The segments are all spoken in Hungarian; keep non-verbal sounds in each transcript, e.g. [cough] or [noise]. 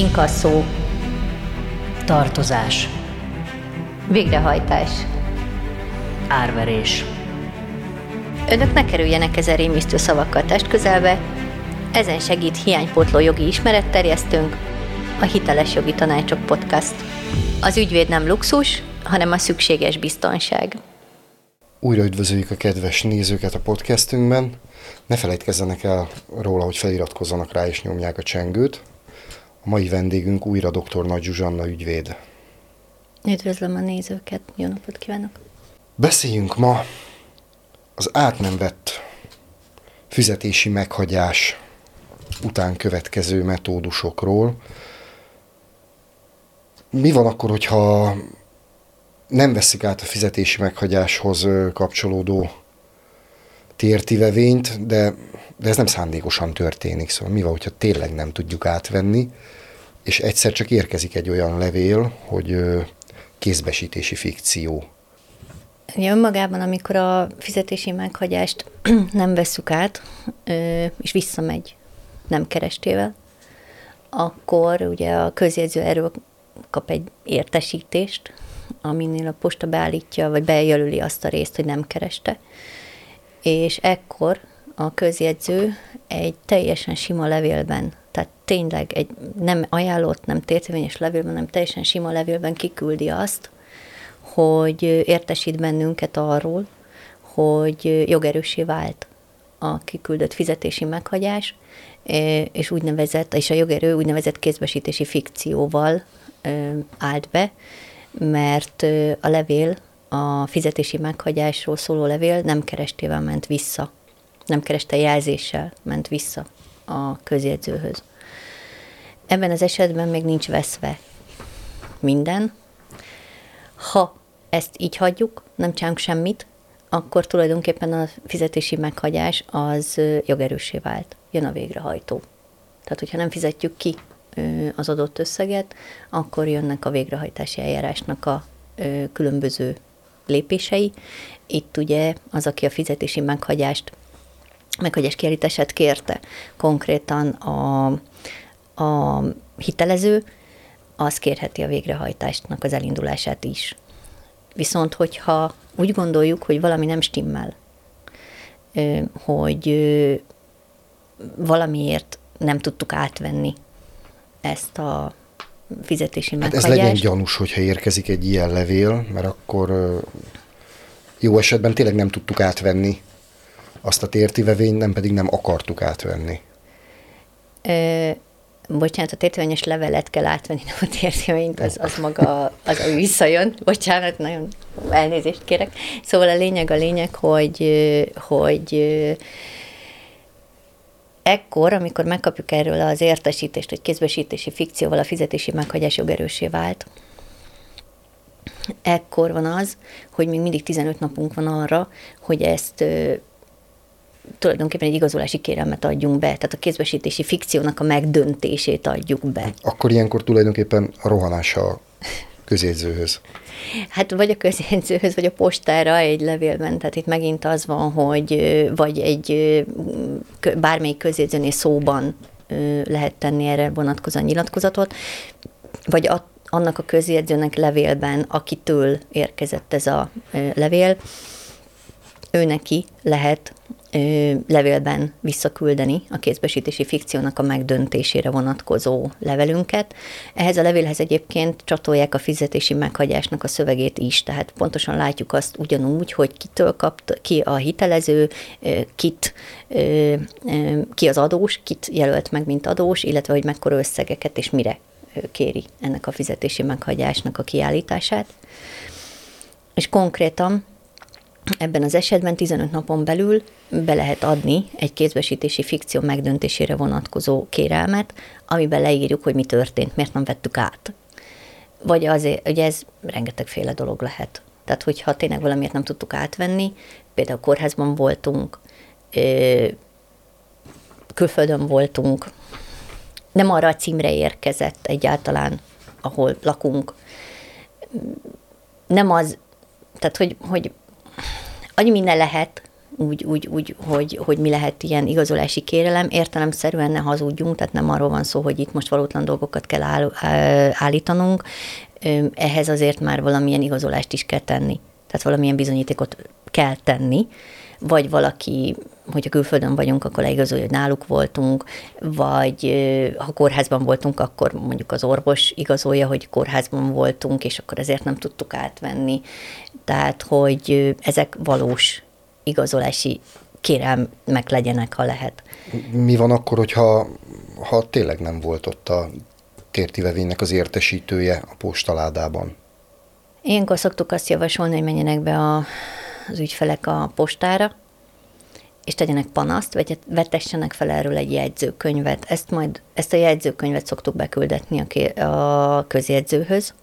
inkasszó, tartozás, végrehajtás, árverés. Önök ne kerüljenek ezen rémisztő szavakkal test közelbe, ezen segít hiánypótló jogi ismeretterjesztőnk, a Hiteles Jogi Tanácsok Podcast. Az ügyvéd nem luxus, hanem a szükséges biztonság. Újra üdvözöljük a kedves nézőket a podcastünkben. Ne felejtkezzenek el róla, hogy feliratkozzanak rá és nyomják a csengőt. A mai vendégünk újra dr. Nagy Zsuzsanna ügyvéd. Üdvözlöm a nézőket, jó napot kívánok! Beszéljünk ma az át nem vett fizetési meghagyás után következő metódusokról. Mi van akkor, hogyha nem veszik át a fizetési meghagyáshoz kapcsolódó tértivevényt, de, de ez nem szándékosan történik. Szóval mi van, hogyha tényleg nem tudjuk átvenni, és egyszer csak érkezik egy olyan levél, hogy kézbesítési fikció. Ja, önmagában, amikor a fizetési meghagyást [clears throat] nem veszük át, és visszamegy nem kerestével, akkor ugye a közjegyző erről kap egy értesítést, aminél a posta beállítja, vagy bejelöli azt a részt, hogy nem kereste, és ekkor a közjegyző egy teljesen sima levélben, tehát tényleg egy nem ajánlott, nem tértevényes levélben, hanem teljesen sima levélben kiküldi azt, hogy értesít bennünket arról, hogy jogerősé vált a kiküldött fizetési meghagyás, és úgynevezett, és a jogerő úgynevezett kézbesítési fikcióval állt be, mert a levél, a fizetési meghagyásról szóló levél nem kerestével ment vissza, nem kereste jelzéssel ment vissza a közjegyzőhöz. Ebben az esetben még nincs veszve minden. Ha ezt így hagyjuk, nem csinálunk semmit, akkor tulajdonképpen a fizetési meghagyás az jogerősé vált. Jön a végrehajtó. Tehát, hogyha nem fizetjük ki az adott összeget, akkor jönnek a végrehajtási eljárásnak a különböző lépései. Itt ugye az, aki a fizetési meghagyást, meghagyás kiállítását kérte, konkrétan a, a hitelező, az kérheti a végrehajtásnak az elindulását is. Viszont, hogyha úgy gondoljuk, hogy valami nem stimmel, hogy valamiért nem tudtuk átvenni ezt a fizetési hát meghagyást. ez legyen gyanús, hogyha érkezik egy ilyen levél, mert akkor jó esetben tényleg nem tudtuk átvenni azt a tértivevényt, nem pedig nem akartuk átvenni. Ö, bocsánat, a tértivényes levelet kell átvenni, nem a tértivényt, az, az maga, az, az visszajön. Bocsánat, nagyon elnézést kérek. Szóval a lényeg a lényeg, hogy, hogy ekkor, amikor megkapjuk erről az értesítést, hogy kézbesítési fikcióval a fizetési meghagyás jogerősé vált, ekkor van az, hogy még mindig 15 napunk van arra, hogy ezt ö, tulajdonképpen egy igazolási kérelmet adjunk be, tehát a kézbesítési fikciónak a megdöntését adjuk be. Akkor ilyenkor tulajdonképpen a rohanása közjegyzőhöz. Hát vagy a közjegyzőhöz, vagy a postára egy levélben, tehát itt megint az van, hogy vagy egy bármelyik közjegyzőnél szóban lehet tenni erre vonatkozóan nyilatkozatot, vagy a, annak a közjegyzőnek levélben, akitől érkezett ez a levél, ő neki lehet levélben visszaküldeni a kézbesítési fikciónak a megdöntésére vonatkozó levelünket. Ehhez a levélhez egyébként csatolják a fizetési meghagyásnak a szövegét is, tehát pontosan látjuk azt ugyanúgy, hogy kitől kapt, ki a hitelező, kit, ki az adós, kit jelölt meg, mint adós, illetve hogy mekkora összegeket és mire kéri ennek a fizetési meghagyásnak a kiállítását. És konkrétan Ebben az esetben 15 napon belül be lehet adni egy kézbesítési fikció megdöntésére vonatkozó kérelmet, amiben leírjuk, hogy mi történt, miért nem vettük át. Vagy azért, ugye ez rengetegféle dolog lehet. Tehát, hogyha tényleg valamiért nem tudtuk átvenni, például kórházban voltunk, külföldön voltunk, nem arra a címre érkezett egyáltalán, ahol lakunk, nem az, tehát hogy, hogy annyi minden lehet, úgy, úgy, úgy hogy, hogy mi lehet ilyen igazolási kérelem. Értelemszerűen ne hazudjunk, tehát nem arról van szó, hogy itt most valótlan dolgokat kell áll, állítanunk, ehhez azért már valamilyen igazolást is kell tenni. Tehát valamilyen bizonyítékot kell tenni, vagy valaki, hogyha külföldön vagyunk, akkor leigazolja, hogy náluk voltunk, vagy ha kórházban voltunk, akkor mondjuk az orvos igazolja, hogy kórházban voltunk, és akkor ezért nem tudtuk átvenni. Tehát, hogy ezek valós igazolási kérelmek legyenek, ha lehet. Mi van akkor, hogyha ha tényleg nem volt ott a tértivevénynek az értesítője a postaládában? Ilyenkor szoktuk azt javasolni, hogy menjenek be a, az ügyfelek a postára, és tegyenek panaszt, vagy vetessenek fel erről egy jegyzőkönyvet. Ezt majd, ezt a jegyzőkönyvet szoktuk beküldetni a, a közjegyzőhöz,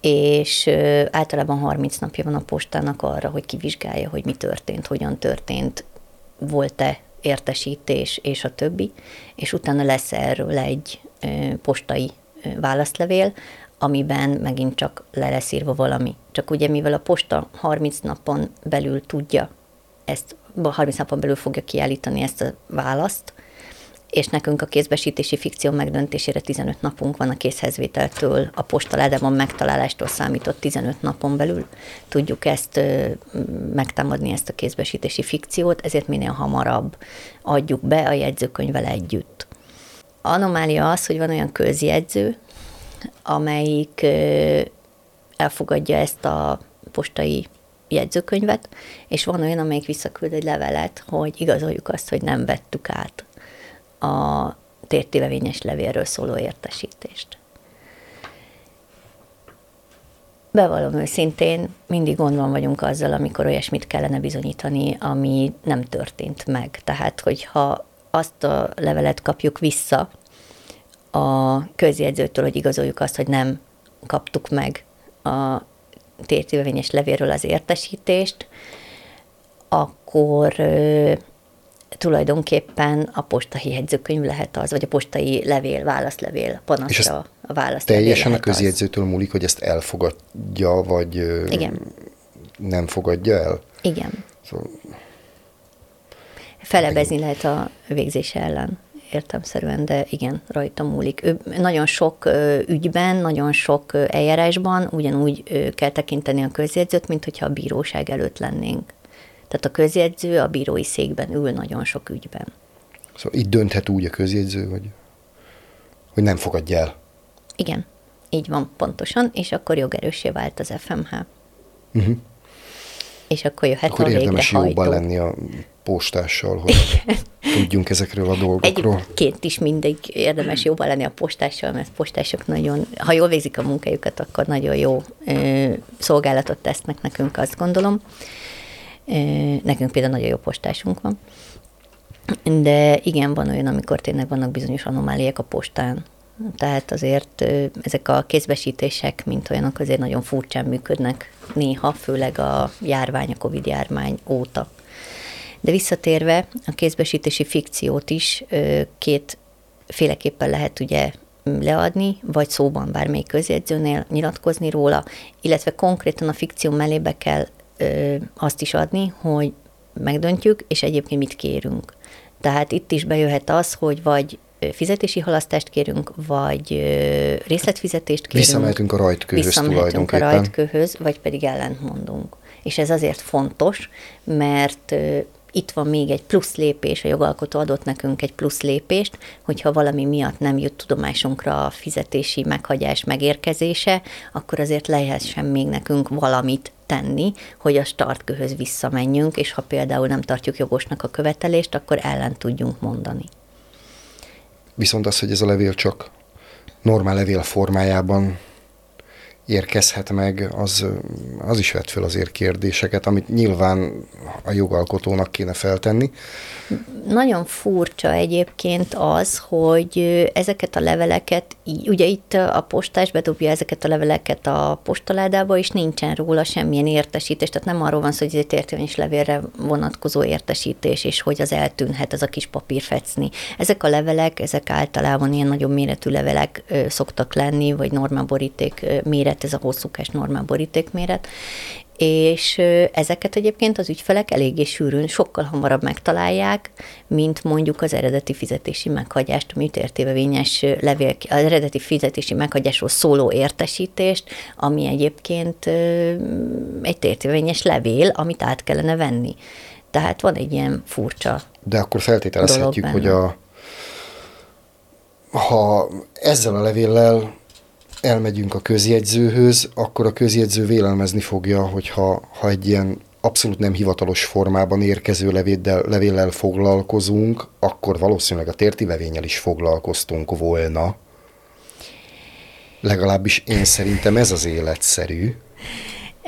és általában 30 napja van a postának arra, hogy kivizsgálja, hogy mi történt, hogyan történt, volt-e értesítés, és a többi, és utána lesz erről egy postai válaszlevél, amiben megint csak le lesz írva valami. Csak ugye mivel a posta 30 napon belül tudja ezt, 30 napon belül fogja kiállítani ezt a választ, és nekünk a kézbesítési fikció megdöntésére 15 napunk van a készhezvételtől, a postaládában megtalálástól számított 15 napon belül. Tudjuk ezt megtámadni, ezt a kézbesítési fikciót, ezért minél hamarabb adjuk be a jegyzőkönyvvel együtt. Anomália az, hogy van olyan közjegyző, amelyik elfogadja ezt a postai jegyzőkönyvet, és van olyan, amelyik visszaküld egy levelet, hogy igazoljuk azt, hogy nem vettük át a tértévevényes levélről szóló értesítést. Bevallom őszintén, mindig gondban vagyunk azzal, amikor olyasmit kellene bizonyítani, ami nem történt meg. Tehát, hogyha azt a levelet kapjuk vissza a közjegyzőtől, hogy igazoljuk azt, hogy nem kaptuk meg a tértívevényes levélről az értesítést, akkor tulajdonképpen a postai jegyzőkönyv lehet az, vagy a postai levél, válaszlevél, panaszra a válaszlevél Teljesen a közjegyzőtől az. múlik, hogy ezt elfogadja, vagy Igen. nem fogadja el? Igen. Szóval... Felebezni lehet a végzése ellen értemszerűen, de igen, rajta múlik. Ő nagyon sok ügyben, nagyon sok eljárásban ugyanúgy kell tekinteni a közjegyzőt, mint hogyha a bíróság előtt lennénk. Tehát a közjegyző a bírói székben ül nagyon sok ügyben. Szóval itt dönthet úgy a közjegyző, hogy, hogy nem fogadja el. Igen, így van pontosan, és akkor jogerősé vált az FMH. Uh-huh. És akkor jöhet akkor a érdemes jobban lenni a postással, hogy tudjunk ezekről a dolgokról. Egyébként is mindig érdemes jobban lenni a postással, mert postások nagyon, ha jól végzik a munkájukat, akkor nagyon jó ö, szolgálatot tesznek nekünk, azt gondolom. Nekünk például nagyon jó postásunk van. De igen, van olyan, amikor tényleg vannak bizonyos anomáliák a postán. Tehát azért ezek a kézbesítések, mint olyanok, azért nagyon furcsán működnek néha, főleg a járvány, a Covid járvány óta. De visszatérve, a kézbesítési fikciót is két féleképpen lehet ugye leadni, vagy szóban bármelyik közjegyzőnél nyilatkozni róla, illetve konkrétan a fikció mellébe kell ö, azt is adni, hogy megdöntjük, és egyébként mit kérünk. Tehát itt is bejöhet az, hogy vagy fizetési halasztást kérünk, vagy részletfizetést kérünk. Visszamehetünk a rajtkőhöz Visszamehetünk a rajtkőhöz, vagy pedig ellentmondunk. És ez azért fontos, mert itt van még egy plusz lépés, a jogalkotó adott nekünk egy plusz lépést, hogyha valami miatt nem jut tudomásunkra a fizetési meghagyás megérkezése, akkor azért lehessen még nekünk valamit tenni, hogy a startkőhöz visszamenjünk, és ha például nem tartjuk jogosnak a követelést, akkor ellen tudjunk mondani. Viszont az, hogy ez a levél csak normál levél formájában érkezhet meg, az, az is vett fel azért kérdéseket, amit nyilván a jogalkotónak kéne feltenni. Nagyon furcsa egyébként az, hogy ezeket a leveleket, ugye itt a postás bedobja ezeket a leveleket a postaládába, és nincsen róla semmilyen értesítés, tehát nem arról van szó, hogy ez egy értelmes levélre vonatkozó értesítés, és hogy az eltűnhet ez a kis papírfecni. Ezek a levelek, ezek általában ilyen nagyobb méretű levelek szoktak lenni, vagy normaboríték méret, ez a hosszúkás normál borítékméret, és ezeket egyébként az ügyfelek eléggé sűrűn, sokkal hamarabb megtalálják, mint mondjuk az eredeti fizetési meghagyást, a műtértévevényes levél, az eredeti fizetési meghagyásról szóló értesítést, ami egyébként egy tértévevényes levél, amit át kellene venni. Tehát van egy ilyen furcsa De akkor feltételezhetjük, hogy a, ha ezzel a levéllel elmegyünk a közjegyzőhöz, akkor a közjegyző vélelmezni fogja, hogyha ha egy ilyen abszolút nem hivatalos formában érkező levéddel, levéllel foglalkozunk, akkor valószínűleg a térti levénnyel is foglalkoztunk volna. Legalábbis én szerintem ez az életszerű.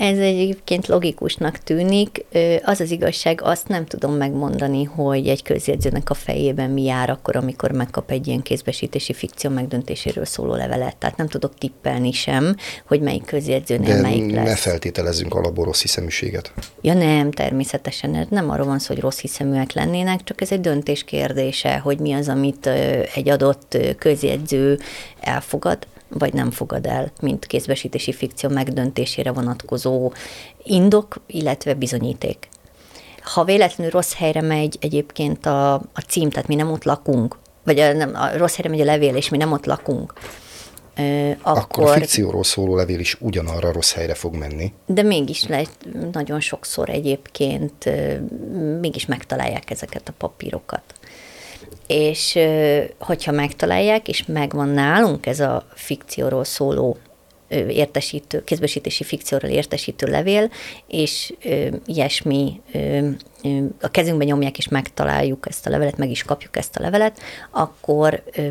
Ez egyébként logikusnak tűnik. Az az igazság, azt nem tudom megmondani, hogy egy közjegyzőnek a fejében mi jár akkor, amikor megkap egy ilyen kézbesítési fikció megdöntéséről szóló levelet. Tehát nem tudok tippelni sem, hogy melyik közjegyzőnél De melyik lesz. ne feltételezzünk alapból rossz hiszeműséget. Ja nem, természetesen. Ez nem arról van szó, hogy rossz hiszeműek lennének, csak ez egy döntés kérdése, hogy mi az, amit egy adott közjegyző elfogad vagy nem fogad el, mint kézbesítési fikció megdöntésére vonatkozó indok, illetve bizonyíték. Ha véletlenül rossz helyre megy egyébként a, a cím, tehát mi nem ott lakunk, vagy a, nem, a rossz helyre megy a levél, és mi nem ott lakunk, akkor... akkor a fikcióról szóló levél is ugyanarra rossz helyre fog menni. De mégis lehet, nagyon sokszor egyébként mégis megtalálják ezeket a papírokat és hogyha megtalálják, és megvan nálunk ez a fikcióról szóló értesítő, kézbesítési fikcióról értesítő levél, és ö, ilyesmi ö, ö, a kezünkbe nyomják, és megtaláljuk ezt a levelet, meg is kapjuk ezt a levelet, akkor ö,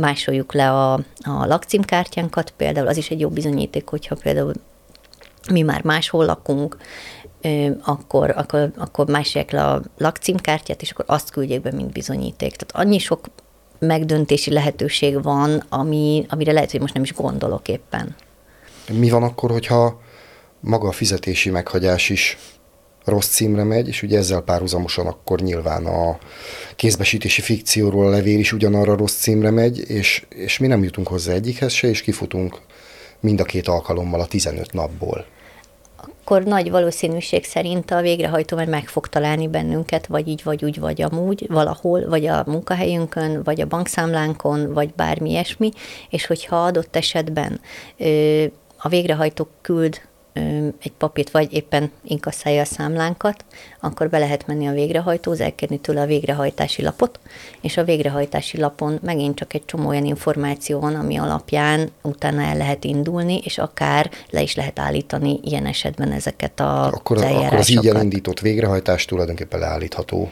másoljuk le a, a lakcímkártyánkat, például az is egy jó bizonyíték, hogyha például mi már máshol lakunk, akkor, akkor, akkor másolják le a lakcímkártyát, és akkor azt küldjék be, mint bizonyíték. Tehát annyi sok megdöntési lehetőség van, ami, amire lehet, hogy most nem is gondolok éppen. Mi van akkor, hogyha maga a fizetési meghagyás is rossz címre megy, és ugye ezzel párhuzamosan akkor nyilván a kézbesítési fikcióról a levél is ugyanarra rossz címre megy, és, és mi nem jutunk hozzá egyikhez se, és kifutunk mind a két alkalommal a 15 napból akkor nagy valószínűség szerint a végrehajtó már meg fog találni bennünket, vagy így, vagy úgy, vagy amúgy, valahol, vagy a munkahelyünkön, vagy a bankszámlánkon, vagy bármi ilyesmi, és hogyha adott esetben ö, a végrehajtó küld egy papírt, vagy éppen inkasszálja a számlánkat, akkor be lehet menni a végrehajtóhoz, elkérni tőle a végrehajtási lapot, és a végrehajtási lapon megint csak egy csomó olyan információ van, ami alapján utána el lehet indulni, és akár le is lehet állítani ilyen esetben ezeket a akkor, akkor az így elindított végrehajtás tulajdonképpen leállítható.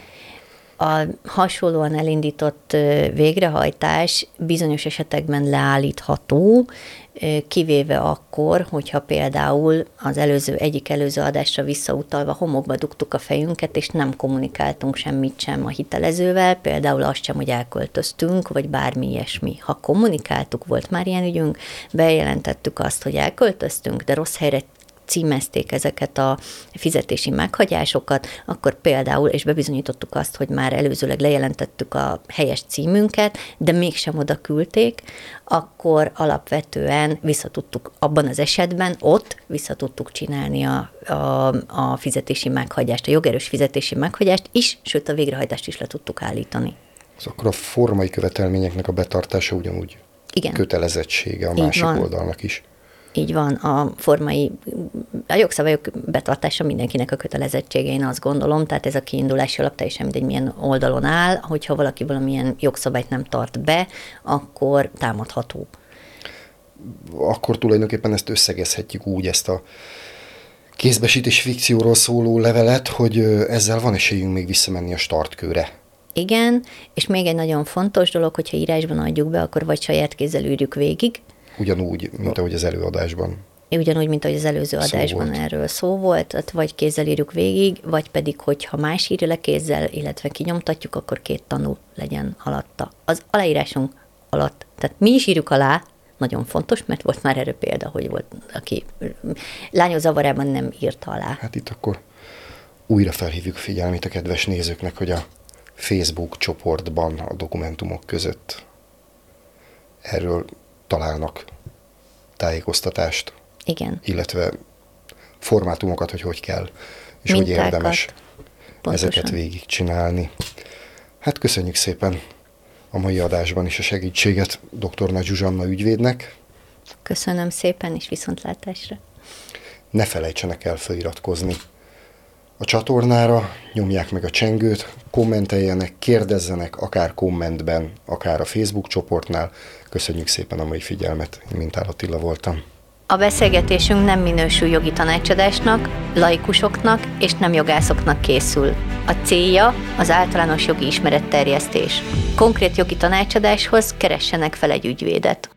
A hasonlóan elindított végrehajtás bizonyos esetekben leállítható, kivéve akkor, hogyha például az előző, egyik előző adásra visszautalva homokba dugtuk a fejünket, és nem kommunikáltunk semmit sem a hitelezővel, például azt sem, hogy elköltöztünk, vagy bármi ilyesmi. Ha kommunikáltuk, volt már ilyen ügyünk, bejelentettük azt, hogy elköltöztünk, de rossz helyre címezték ezeket a fizetési meghagyásokat, akkor például, és bebizonyítottuk azt, hogy már előzőleg lejelentettük a helyes címünket, de mégsem oda küldték, akkor alapvetően visszatudtuk abban az esetben, ott visszatudtuk csinálni a, a, a fizetési meghagyást, a jogerős fizetési meghagyást is, sőt a végrehajtást is le tudtuk állítani. Az akkor a formai követelményeknek a betartása ugyanúgy Igen. kötelezettsége a Így másik van. oldalnak is. Így van, a formai, a jogszabályok betartása mindenkinek a kötelezettsége, én azt gondolom, tehát ez a kiindulási alap teljesen mindegy, milyen oldalon áll, hogyha valaki valamilyen jogszabályt nem tart be, akkor támadható. Akkor tulajdonképpen ezt összegezhetjük úgy, ezt a kézbesítés fikcióról szóló levelet, hogy ezzel van esélyünk még visszamenni a startkőre. Igen, és még egy nagyon fontos dolog, hogyha írásban adjuk be, akkor vagy saját kézzel űrjük végig, Ugyanúgy, mint ahogy az előadásban. Ugyanúgy, mint ahogy az előző szó adásban volt. erről szó volt, tehát vagy kézzel írjuk végig, vagy pedig, hogyha más írja le kézzel, illetve kinyomtatjuk, akkor két tanú legyen alatta. Az aláírásunk alatt, tehát mi is írjuk alá, nagyon fontos, mert volt már erre példa, hogy volt, aki lányos zavarában nem írta alá. Hát itt akkor újra felhívjuk figyelmét a kedves nézőknek, hogy a Facebook csoportban a dokumentumok között erről találnak tájékoztatást. Igen. Illetve formátumokat, hogy hogy kell, és Mintákat. hogy érdemes Pontosan. ezeket végigcsinálni. Hát köszönjük szépen a mai adásban is a segítséget dr. Nagy Zsuzsanna ügyvédnek. Köszönöm szépen, és viszontlátásra. Ne felejtsenek el feliratkozni a csatornára, nyomják meg a csengőt, kommenteljenek, kérdezzenek, akár kommentben, akár a Facebook csoportnál. Köszönjük szépen a mai figyelmet, én Mintál Attila voltam. A beszélgetésünk nem minősül jogi tanácsadásnak, laikusoknak és nem jogászoknak készül. A célja az általános jogi ismeretterjesztés. Konkrét jogi tanácsadáshoz keressenek fel egy ügyvédet.